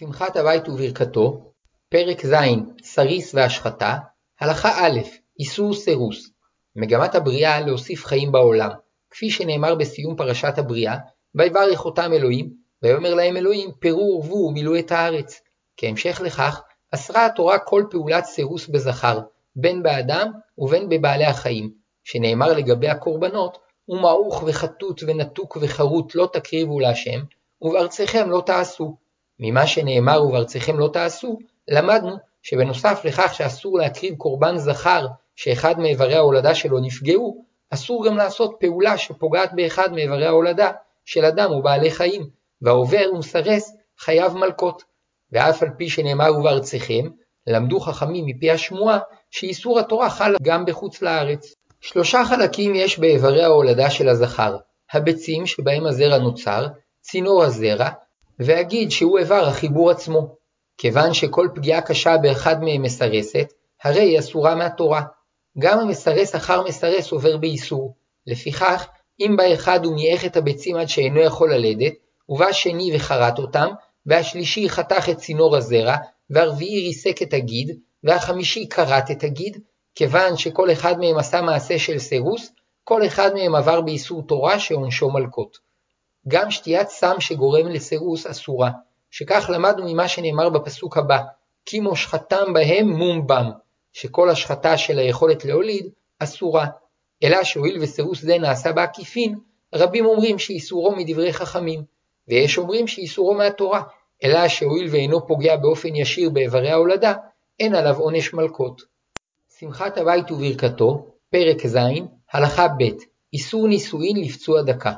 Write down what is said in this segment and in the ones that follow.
שמחת הבית וברכתו, פרק ז' סריס והשחתה, הלכה א' איסור סירוס מגמת הבריאה להוסיף חיים בעולם, כפי שנאמר בסיום פרשת הבריאה, ויברך אותם אלוהים, ויאמר להם אלוהים פרו ורבו ומילאו את הארץ. כהמשך לכך, אסרה התורה כל פעולת סירוס בזכר, בין באדם ובין בבעלי החיים, שנאמר לגבי הקורבנות, ומעוך וחטוט ונתוק וחרוט לא תקריבו להשם, ובארצכם לא תעשו. ממה שנאמר ובארצכם לא תעשו, למדנו שבנוסף לכך שאסור להקריב קורבן זכר שאחד מאיברי ההולדה שלו נפגעו, אסור גם לעשות פעולה שפוגעת באחד מאיברי ההולדה של אדם או בעלי חיים, והעובר ומסרס חייב מלקות. ואף על פי שנאמר ובארצכם, למדו חכמים מפי השמועה שאיסור התורה חל גם בחוץ לארץ. שלושה חלקים יש באיברי ההולדה של הזכר, הביצים שבהם הזרע נוצר, צינור הזרע, והגיד שהוא איבר החיבור עצמו. כיוון שכל פגיעה קשה באחד מהם מסרסת, הרי היא אסורה מהתורה. גם המסרס אחר מסרס עובר באיסור. לפיכך, אם בא אחד ומיעך את הביצים עד שאינו יכול ללדת, ובא שני וחרט אותם, והשלישי חתך את צינור הזרע, והרביעי ריסק את הגיד, והחמישי כרת את הגיד, כיוון שכל אחד מהם עשה מעשה של סירוס, כל אחד מהם עבר באיסור תורה שעונשו מלקות. גם שתיית סם שגורם לסירוס אסורה, שכך למדנו ממה שנאמר בפסוק הבא, כי מושחתם בהם מום בם, שכל השחתה של היכולת להוליד אסורה. אלא שהואיל וסירוס זה נעשה בעקיפין, רבים אומרים שאיסורו מדברי חכמים, ויש אומרים שאיסורו מהתורה, אלא שהואיל ואינו פוגע באופן ישיר באיברי ההולדה, אין עליו עונש מלקות. שמחת הבית וברכתו, פרק ז', הלכה ב' איסור נישואין לפצוע דקה.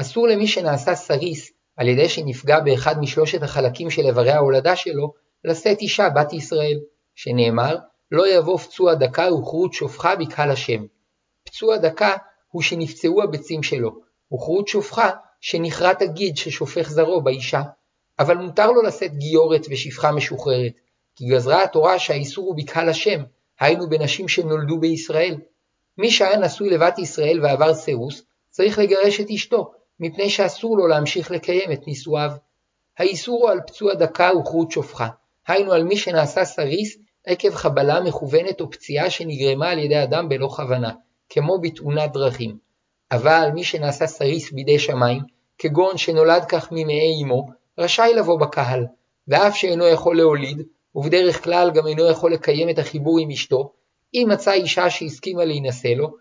אסור למי שנעשה סריס על ידי שנפגע באחד משלושת החלקים של איברי ההולדה שלו, לשאת אישה בת ישראל, שנאמר, לא יבוא פצוע דקה וכרות שופחה בקהל השם. פצוע דקה הוא שנפצעו הביצים שלו, וכרות שופחה שנכרת הגיד ששופך זרעו באישה. אבל מותר לו לשאת גיורת ושפחה משוחררת, כי גזרה התורה שהאיסור הוא בקהל השם, היינו בנשים שנולדו בישראל. מי שהיה נשוי לבת ישראל ועבר סירוס, צריך לגרש את אשתו, מפני שאסור לו להמשיך לקיים את נישואיו. האיסור הוא על פצוע דקה וכרות שופחה, היינו על מי שנעשה סריס עקב חבלה מכוונת או פציעה שנגרמה על ידי אדם בלא כוונה, כמו בתאונת דרכים. אבל מי שנעשה סריס בידי שמיים, כגון שנולד כך ממעי אמו, רשאי לבוא בקהל, ואף שאינו יכול להוליד, ובדרך כלל גם אינו יכול לקיים את החיבור עם אשתו, אם מצא אישה שהסכימה להינשא לו,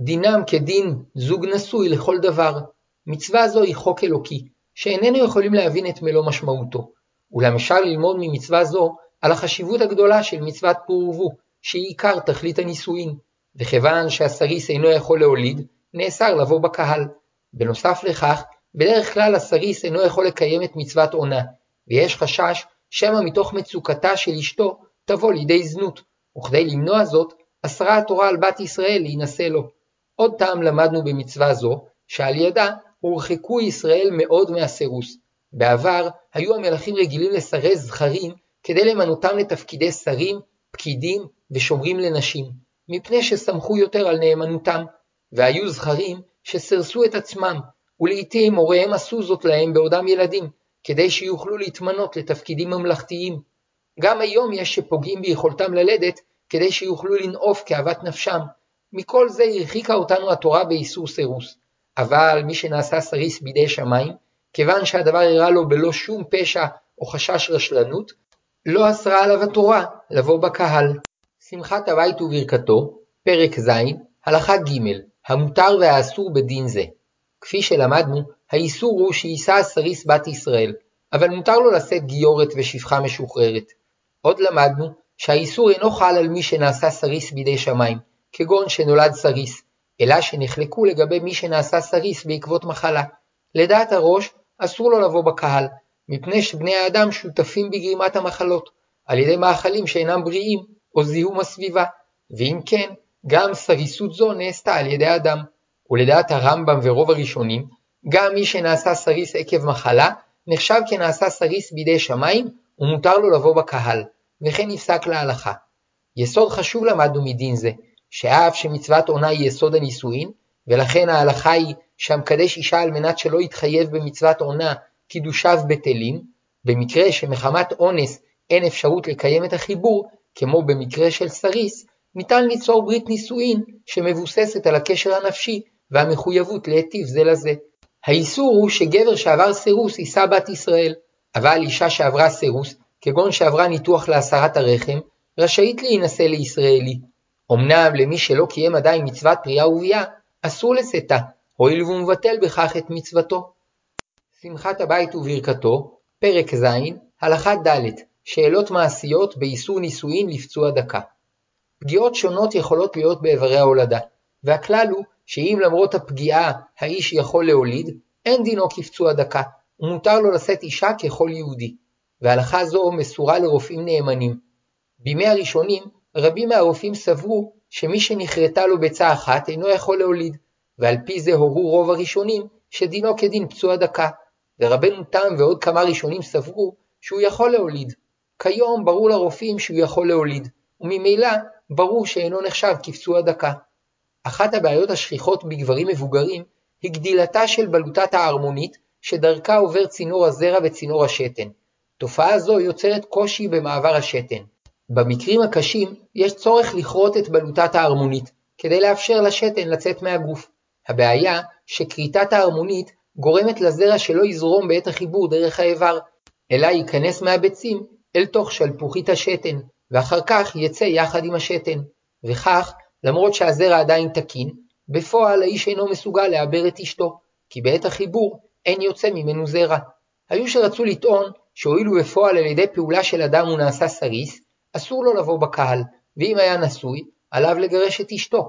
דינם כדין זוג נשוי לכל דבר. מצווה זו היא חוק אלוקי, שאיננו יכולים להבין את מלוא משמעותו. אולם אפשר ללמוד ממצווה זו על החשיבות הגדולה של מצוות פור ורבו, שהיא עיקר תכלית הנישואין, וכיוון שהסריס אינו יכול להוליד, נאסר לבוא בקהל. בנוסף לכך, בדרך כלל הסריס אינו יכול לקיים את מצוות עונה, ויש חשש שמא מתוך מצוקתה של אשתו תבוא לידי זנות, וכדי למנוע זאת, אסרה התורה על בת ישראל להינשא לו. עוד טעם למדנו במצווה זו, שעל ידה הורחקו ישראל מאוד מהסירוס. בעבר היו המלכים רגילים לסרס זכרים כדי למנותם לתפקידי שרים, פקידים ושומרים לנשים, מפני שסמכו יותר על נאמנותם, והיו זכרים שסרסו את עצמם, ולעיתים הוריהם עשו זאת להם בעודם ילדים, כדי שיוכלו להתמנות לתפקידים ממלכתיים. גם היום יש שפוגעים ביכולתם ללדת, כדי שיוכלו לנאוף כאוות נפשם. מכל זה הרחיקה אותנו התורה באיסור סירוס. אבל מי שנעשה סריס בידי שמיים, כיוון שהדבר הראה לו בלא שום פשע או חשש רשלנות, לא אסרה עליו התורה לבוא בקהל. שמחת הבית וברכתו, פרק ז', הלכה ג' המותר והאסור בדין זה. כפי שלמדנו, האיסור הוא שיישא הסריס בת ישראל, אבל מותר לו לשאת גיורת ושפחה משוחררת. עוד למדנו שהאיסור אינו חל על מי שנעשה סריס בידי שמיים, כגון שנולד סריס, אלא שנחלקו לגבי מי שנעשה סריס בעקבות מחלה. לדעת הראש, אסור לו לבוא בקהל, מפני שבני האדם שותפים בגרימת המחלות, על ידי מאכלים שאינם בריאים, או זיהום הסביבה, ואם כן, גם סריסות זו נעשתה על ידי אדם. ולדעת הרמב"ם ורוב הראשונים, גם מי שנעשה סריס עקב מחלה, נחשב כנעשה סריס בידי שמיים, ומותר לו לבוא בקהל, וכן נפסק להלכה. יסוד חשוב למדנו מדין זה, שאף שמצוות עונה היא יסוד הנישואין, ולכן ההלכה היא שהמקדש אישה על מנת שלא יתחייב במצוות עונה קידושיו בטלים, במקרה שמחמת אונס אין אפשרות לקיים את החיבור, כמו במקרה של סריס, ניתן ליצור ברית נישואין שמבוססת על הקשר הנפשי והמחויבות להיטיב זה לזה. האיסור הוא שגבר שעבר סירוס יישא בת ישראל, אבל אישה שעברה סירוס, כגון שעברה ניתוח להסרת הרחם, רשאית להינשא לישראלי. אמנם למי שלא קיים עדיין מצוות פריאה וביאה, אסור לשאתה, הואיל והוא מבטל בכך את מצוותו. שמחת הבית וברכתו, פרק ז', הלכה ד', שאלות מעשיות באיסור נישואין לפצוע דקה. פגיעות שונות יכולות להיות באיברי ההולדה, והכלל הוא שאם למרות הפגיעה האיש יכול להוליד, אין דינו כפצוע דקה, ומותר לו לשאת אישה ככל יהודי. והלכה זו מסורה לרופאים נאמנים. בימי הראשונים, רבים מהרופאים סברו שמי שנכרתה לו ביצה אחת אינו יכול להוליד, ועל פי זה הורו רוב הראשונים שדינו כדין פצוע דקה, ורבנו תם ועוד כמה ראשונים סברו שהוא יכול להוליד. כיום ברור לרופאים שהוא יכול להוליד, וממילא ברור שאינו נחשב כפצוע דקה. אחת הבעיות השכיחות בגברים מבוגרים היא גדילתה של בלוטת ההרמונית שדרכה עובר צינור הזרע וצינור השתן. תופעה זו יוצרת קושי במעבר השתן. במקרים הקשים יש צורך לכרות את בלוטת ההרמונית כדי לאפשר לשתן לצאת מהגוף. הבעיה שכריתת ההרמונית גורמת לזרע שלא יזרום בעת החיבור דרך האיבר, אלא ייכנס מהביצים אל תוך שלפוחית השתן, ואחר כך יצא יחד עם השתן. וכך, למרות שהזרע עדיין תקין, בפועל האיש אינו מסוגל לעבר את אשתו, כי בעת החיבור אין יוצא ממנו זרע. היו שרצו לטעון שהואילו בפועל על ידי פעולה של אדם הוא נעשה סריס, אסור לו לבוא בקהל, ואם היה נשוי, עליו לגרש את אשתו.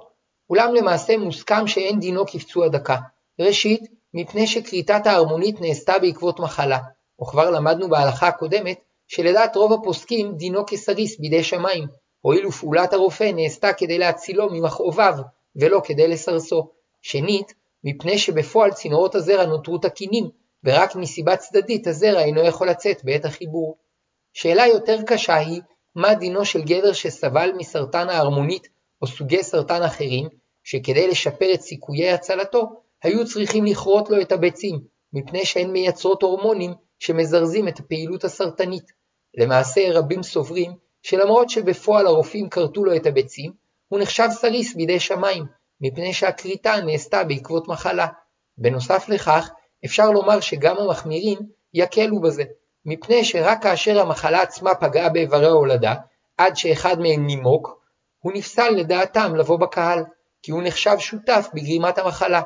אולם למעשה מוסכם שאין דינו כפצוע דקה. ראשית, מפני שכריתת ההרמונית נעשתה בעקבות מחלה, וכבר למדנו בהלכה הקודמת שלדעת רוב הפוסקים דינו כסריס בידי שמיים, הואיל ופעולת הרופא נעשתה כדי להצילו ממכאוביו, ולא כדי לסרסו. שנית, מפני שבפועל צינורות הזרע נותרו תקינים, ורק מסיבה צדדית הזרע אינו יכול לצאת בעת החיבור. שאלה יותר קשה היא, מה דינו של גבר שסבל מסרטן ההרמונית או סוגי סרטן אחרים, שכדי לשפר את סיכויי הצלתו, היו צריכים לכרות לו את הביצים, מפני שהן מייצרות הורמונים שמזרזים את הפעילות הסרטנית. למעשה רבים סוברים שלמרות שבפועל הרופאים כרתו לו את הביצים, הוא נחשב סריס בידי שמיים, מפני שהכריתה נעשתה בעקבות מחלה. בנוסף לכך, אפשר לומר שגם המחמירים יקלו בזה, מפני שרק כאשר המחלה עצמה פגעה באיברי ההולדה, עד שאחד מהם נימוק, הוא נפסל לדעתם לבוא בקהל, כי הוא נחשב שותף בגרימת המחלה.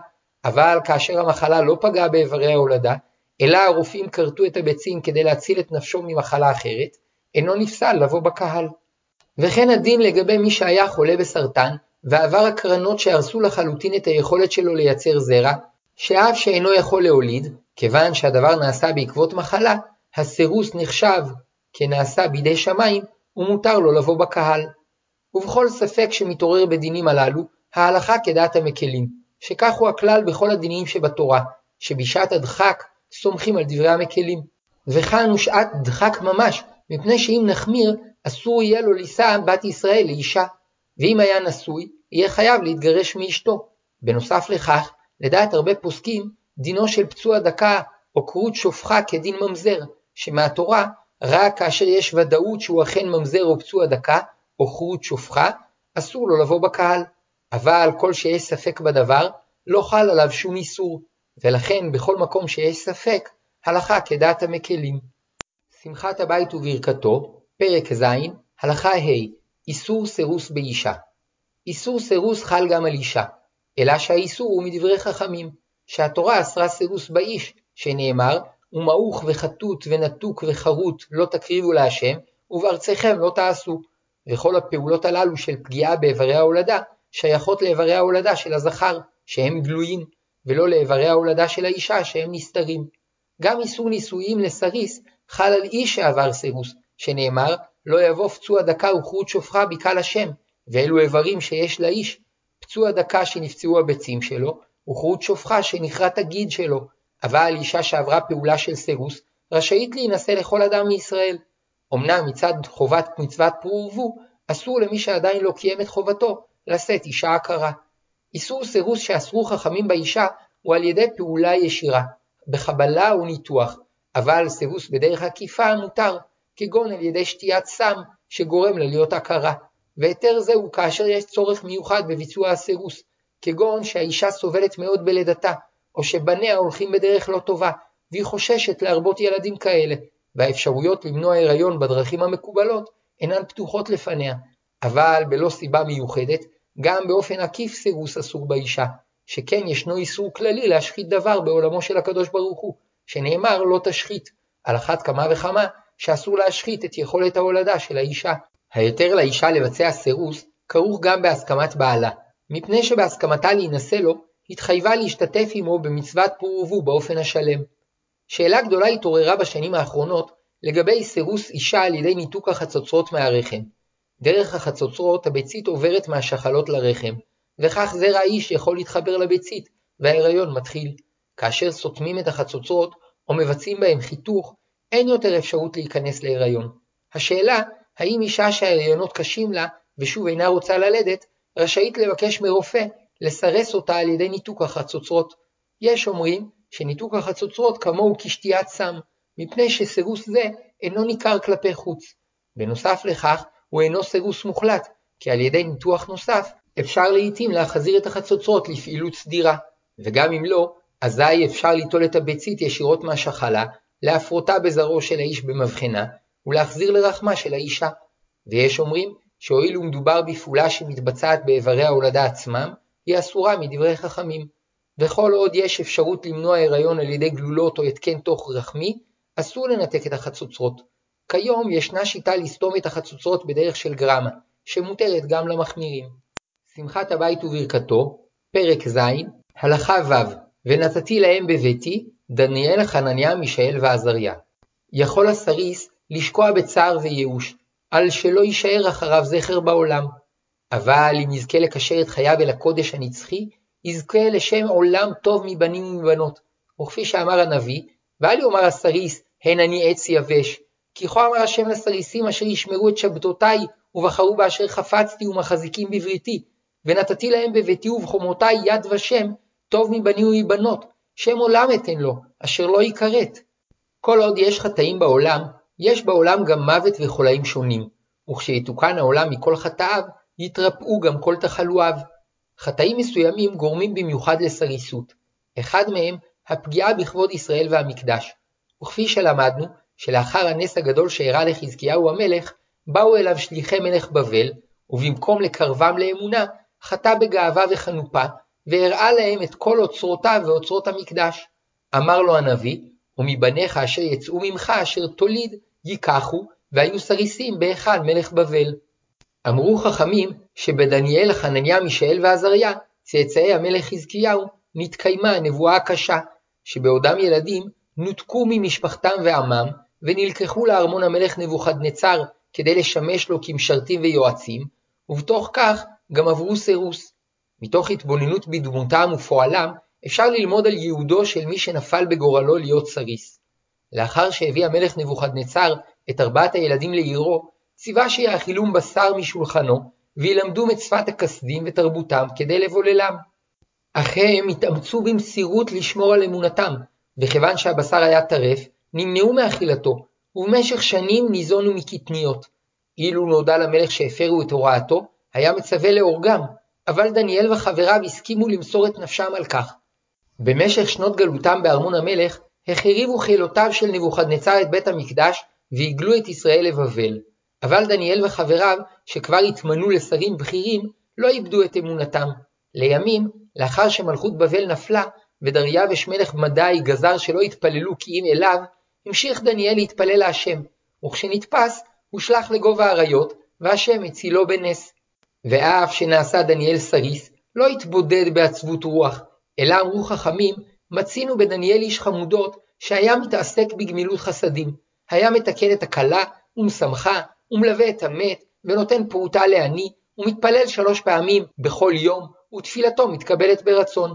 אבל כאשר המחלה לא פגעה באיברי ההולדה, אלא הרופאים כרתו את הביצים כדי להציל את נפשו ממחלה אחרת, אינו נפסל לבוא בקהל. וכן הדין לגבי מי שהיה חולה בסרטן, ועבר הקרנות שהרסו לחלוטין את היכולת שלו לייצר זרע, שאף שאינו יכול להוליד, כיוון שהדבר נעשה בעקבות מחלה, הסירוס נחשב כנעשה בידי שמיים, ומותר לו לבוא בקהל. ובכל ספק שמתעורר בדינים הללו, ההלכה כדעת המקלים, שכך הוא הכלל בכל הדינים שבתורה, שבשעת הדחק סומכים על דברי המקלים. וכאן הוא שעת דחק ממש, מפני שאם נחמיר, אסור יהיה לו לישא בת ישראל לאישה, ואם היה נשוי, יהיה חייב להתגרש מאשתו. בנוסף לכך, לדעת הרבה פוסקים, דינו של פצוע דקה או כרות שופחה כדין ממזר, שמהתורה, רק כאשר יש ודאות שהוא אכן ממזר או פצוע דקה, או כרות שופחה, אסור לו לבוא בקהל. אבל כל שיש ספק בדבר, לא חל עליו שום איסור, ולכן בכל מקום שיש ספק, הלכה כדעת המקלים. שמחת הבית וברכתו, פרק ז', הלכה ה', איסור סירוס באישה. איסור סירוס חל גם על אישה, אלא שהאיסור הוא מדברי חכמים, שהתורה אסרה סירוס באיש, שנאמר, ומעוך וחטוט ונתוק וחרוט לא תקריבו להשם, ובארציכם לא תעשו. וכל הפעולות הללו של פגיעה באיברי ההולדה, שייכות לאיברי ההולדה של הזכר, שהם גלויים, ולא לאיברי ההולדה של האישה, שהם נסתרים. גם איסור נישואים לסריס חל על איש שעבר סירוס, שנאמר, לא יבוא פצוע דקה וכרות שופחה בקהל השם, ואלו איברים שיש לאיש, פצוע דקה שנפצעו הביצים שלו, וכרות שופחה שנכרת הגיד שלו, אבל אישה שעברה פעולה של סירוס, רשאית להינשא לכל אדם מישראל. אמנם מצד חובת מצוות פרו ורבו, אסור למי שעדיין לא קיים את חובתו, לשאת אישה עקרה. איסור סירוס שאסרו חכמים באישה הוא על ידי פעולה ישירה, בחבלה או ניתוח, אבל סירוס בדרך עקיפה מותר, כגון על ידי שתיית סם שגורם לה להיות עקרה, והיתר זה הוא כאשר יש צורך מיוחד בביצוע הסירוס, כגון שהאישה סובלת מאוד בלידתה, או שבניה הולכים בדרך לא טובה, והיא חוששת להרבות ילדים כאלה, והאפשרויות למנוע הריון בדרכים המקובלות אינן פתוחות לפניה, אבל בלא סיבה מיוחדת, גם באופן עקיף סירוס אסור באישה, שכן ישנו איסור כללי להשחית דבר בעולמו של הקדוש ברוך הוא, שנאמר לא תשחית, על אחת כמה וכמה שאסור להשחית את יכולת ההולדה של האישה. היתר לאישה לבצע סירוס כרוך גם בהסכמת בעלה, מפני שבהסכמתה להינשא לו, התחייבה להשתתף עמו במצוות פור ורבו באופן השלם. שאלה גדולה התעוררה בשנים האחרונות לגבי סירוס אישה על ידי ניתוק החצוצרות מהרחם. דרך החצוצרות הביצית עוברת מהשחלות לרחם, וכך זרע האיש יכול להתחבר לביצית, וההיריון מתחיל. כאשר סותמים את החצוצרות או מבצעים בהם חיתוך, אין יותר אפשרות להיכנס להיריון. השאלה, האם אישה שההריונות קשים לה ושוב אינה רוצה ללדת, רשאית לבקש מרופא לסרס אותה על ידי ניתוק החצוצרות. יש אומרים שניתוק החצוצרות כמוהו כשתיית סם, מפני שסירוס זה אינו ניכר כלפי חוץ. בנוסף לכך, הוא אינו סירוס מוחלט, כי על ידי ניתוח נוסף אפשר לעתים להחזיר את החצוצרות לפעילות סדירה, וגם אם לא, אזי אפשר ליטול את הביצית ישירות מהשחלה, להפרוטה בזרעו של האיש במבחנה, ולהחזיר לרחמה של האישה. ויש אומרים שהואיל ומדובר בפעולה שמתבצעת באיברי ההולדה עצמם, היא אסורה מדברי חכמים. וכל עוד יש אפשרות למנוע הריון על ידי גלולות או התקן תוך רחמי, אסור לנתק את החצוצרות. כיום ישנה שיטה לסתום את החצוצרות בדרך של גרמה, שמותרת גם למחמירים. שמחת הבית וברכתו, פרק ז', הלכה ו' ונתתי להם בביתי, דניאל, חנניה, מישאל ועזריה. יכול הסריס לשקוע בצער וייאוש, על שלא יישאר אחריו זכר בעולם. אבל אם יזכה לקשר את חייו אל הקודש הנצחי, יזכה לשם עולם טוב מבנים ומבנות. וכפי שאמר הנביא, ואל יאמר הסריס, הן אני עץ יבש, כי כה אמר השם לסריסים אשר ישמרו את שבתותי, ובחרו באשר חפצתי ומחזיקים בבריתי, ונתתי להם בביתי ובחומותי יד ושם, טוב מבנים ומבנות, שם עולם אתן לו, אשר לא יכרת. כל עוד יש חטאים בעולם, יש בעולם גם מוות וחולאים שונים, וכשיתוקן העולם מכל חטאיו, יתרפאו גם כל תחלואיו. חטאים מסוימים גורמים במיוחד לסריסות. אחד מהם, הפגיעה בכבוד ישראל והמקדש. וכפי שלמדנו, שלאחר הנס הגדול שאירע לחזקיהו המלך, באו אליו שליחי מלך בבל, ובמקום לקרבם לאמונה, חטא בגאווה וחנופה, והראה להם את כל אוצרותיו ואוצרות המקדש. אמר לו הנביא, ומבניך אשר יצאו ממך אשר תוליד, ייקחו, והיו סריסים בהיכל מלך בבל. אמרו חכמים שבדניאל, חנניה, מישאל ועזריה, צאצאי המלך חזקיהו, נתקיימה הנבואה הקשה, שבעודם ילדים נותקו ממשפחתם ועמם, ונלקחו לארמון המלך נבוכדנצר כדי לשמש לו כמשרתים ויועצים, ובתוך כך גם עברו סירוס. מתוך התבוננות בדמותם ופועלם, אפשר ללמוד על ייעודו של מי שנפל בגורלו להיות סריס. לאחר שהביא המלך נבוכדנצר את ארבעת הילדים לעירו, ציווה שיאכילום בשר משולחנו, וילמדום את שפת הכסדים ותרבותם כדי לבוללם. אך הם התאמצו במסירות לשמור על אמונתם, וכיוון שהבשר היה טרף, נמנעו מאכילתו, ובמשך שנים ניזונו מקטניות. אילו נודע למלך שהפרו את הוראתו, היה מצווה להורגם, אבל דניאל וחבריו הסכימו למסור את נפשם על כך. במשך שנות גלותם בארמון המלך, החריבו חילותיו של נבוכדנצר את בית המקדש, והגלו את ישראל לבבל. אבל דניאל וחבריו, שכבר התמנו לשרים בכירים, לא איבדו את אמונתם. לימים, לאחר שמלכות בבל נפלה, ודריווש מלך מדי גזר שלא יתפללו כי אם אליו, המשיך דניאל להתפלל להשם, וכשנתפס, הושלך לגובה האריות, והשם הצילו בנס. ואף שנעשה דניאל סריס, לא התבודד בעצבות רוח, אלא אמרו חכמים, מצינו בדניאל איש חמודות, שהיה מתעסק בגמילות חסדים, היה מתקן את הכלה, ומשמחה, ומלווה את המת, ונותן פרוטה לעני, ומתפלל שלוש פעמים בכל יום, ותפילתו מתקבלת ברצון.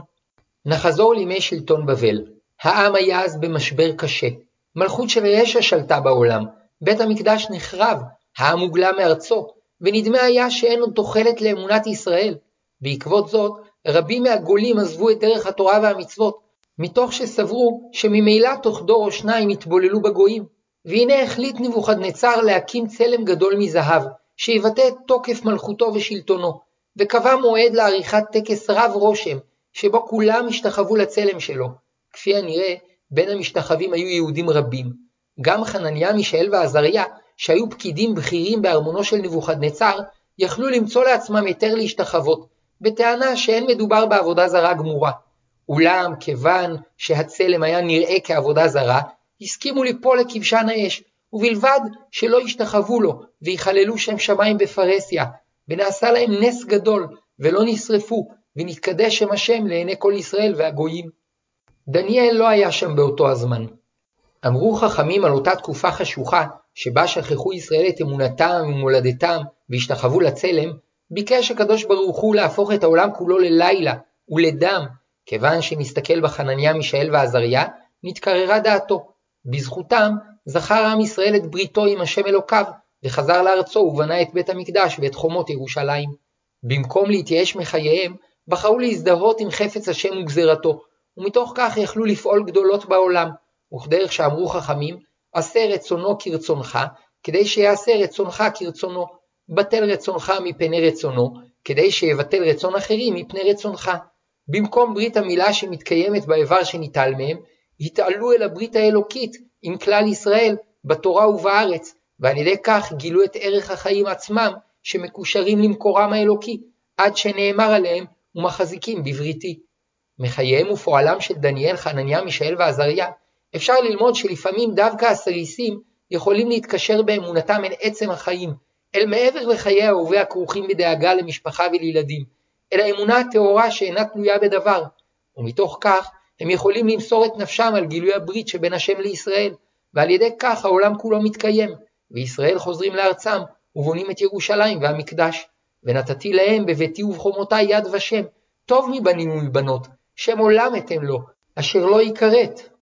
נחזור לימי שלטון בבל. העם היה אז במשבר קשה. מלכות של רשע שלטה בעולם, בית המקדש נחרב, העם הוגלה מארצו, ונדמה היה שאין עוד תוחלת לאמונת ישראל. בעקבות זאת, רבים מהגולים עזבו את דרך התורה והמצוות, מתוך שסברו שממילא תוך דור או שניים יתבוללו בגויים. והנה החליט נבוכדנצר להקים צלם גדול מזהב, שיבטא את תוקף מלכותו ושלטונו, וקבע מועד לעריכת טקס רב רושם, שבו כולם השתחוו לצלם שלו. כפי הנראה, בין המשתחווים היו יהודים רבים. גם חנניה, מישאל ועזריה, שהיו פקידים בכירים בארמונו של נבוכדנצר, יכלו למצוא לעצמם היתר להשתחוות, בטענה שאין מדובר בעבודה זרה גמורה. אולם כיוון שהצלם היה נראה כעבודה זרה, הסכימו ליפול לכבשן האש, ובלבד שלא ישתחוו לו, ויחללו שם שמיים בפרהסיה, ונעשה להם נס גדול, ולא נשרפו, ונתקדש שם השם לעיני כל ישראל והגויים. דניאל לא היה שם באותו הזמן. אמרו חכמים על אותה תקופה חשוכה, שבה שכחו ישראל את אמונתם ומולדתם והשתחוו לצלם, ביקש הקדוש ברוך הוא להפוך את העולם כולו ללילה ולדם, כיוון שנסתכל בחנניה, מישאל ועזריה, נתקררה דעתו. בזכותם זכר עם ישראל את בריתו עם השם אלוקיו, וחזר לארצו ובנה את בית המקדש ואת חומות ירושלים. במקום להתייאש מחייהם, בחרו להזדהות עם חפץ השם וגזירתו, ומתוך כך יכלו לפעול גדולות בעולם, וכדרך שאמרו חכמים, עשה רצונו כרצונך, כדי שיעשה רצונך כרצונו, בטל רצונך מפני רצונו, כדי שיבטל רצון אחרים מפני רצונך. במקום ברית המילה שמתקיימת באיבר שניטל מהם, התעלו אל הברית האלוקית עם כלל ישראל בתורה ובארץ, ועל ידי כך גילו את ערך החיים עצמם שמקושרים למקורם האלוקי, עד שנאמר עליהם ומחזיקים בבריתי. מחייהם ופועלם של דניאל, חנניה, מישאל ועזריה, אפשר ללמוד שלפעמים דווקא הסריסים יכולים להתקשר באמונתם אל עצם החיים, אל מעבר לחיי ההווה הכרוכים בדאגה למשפחה ולילדים, אל האמונה הטהורה שאינה תלויה בדבר, ומתוך כך הם יכולים למסור את נפשם על גילוי הברית שבין השם לישראל, ועל ידי כך העולם כולו מתקיים, וישראל חוזרים לארצם, ובונים את ירושלים והמקדש. ונתתי להם בביתי ובחומותי יד ושם, טוב מבנים ומבנות, שם עולם אתן לו, אשר לא יכרת.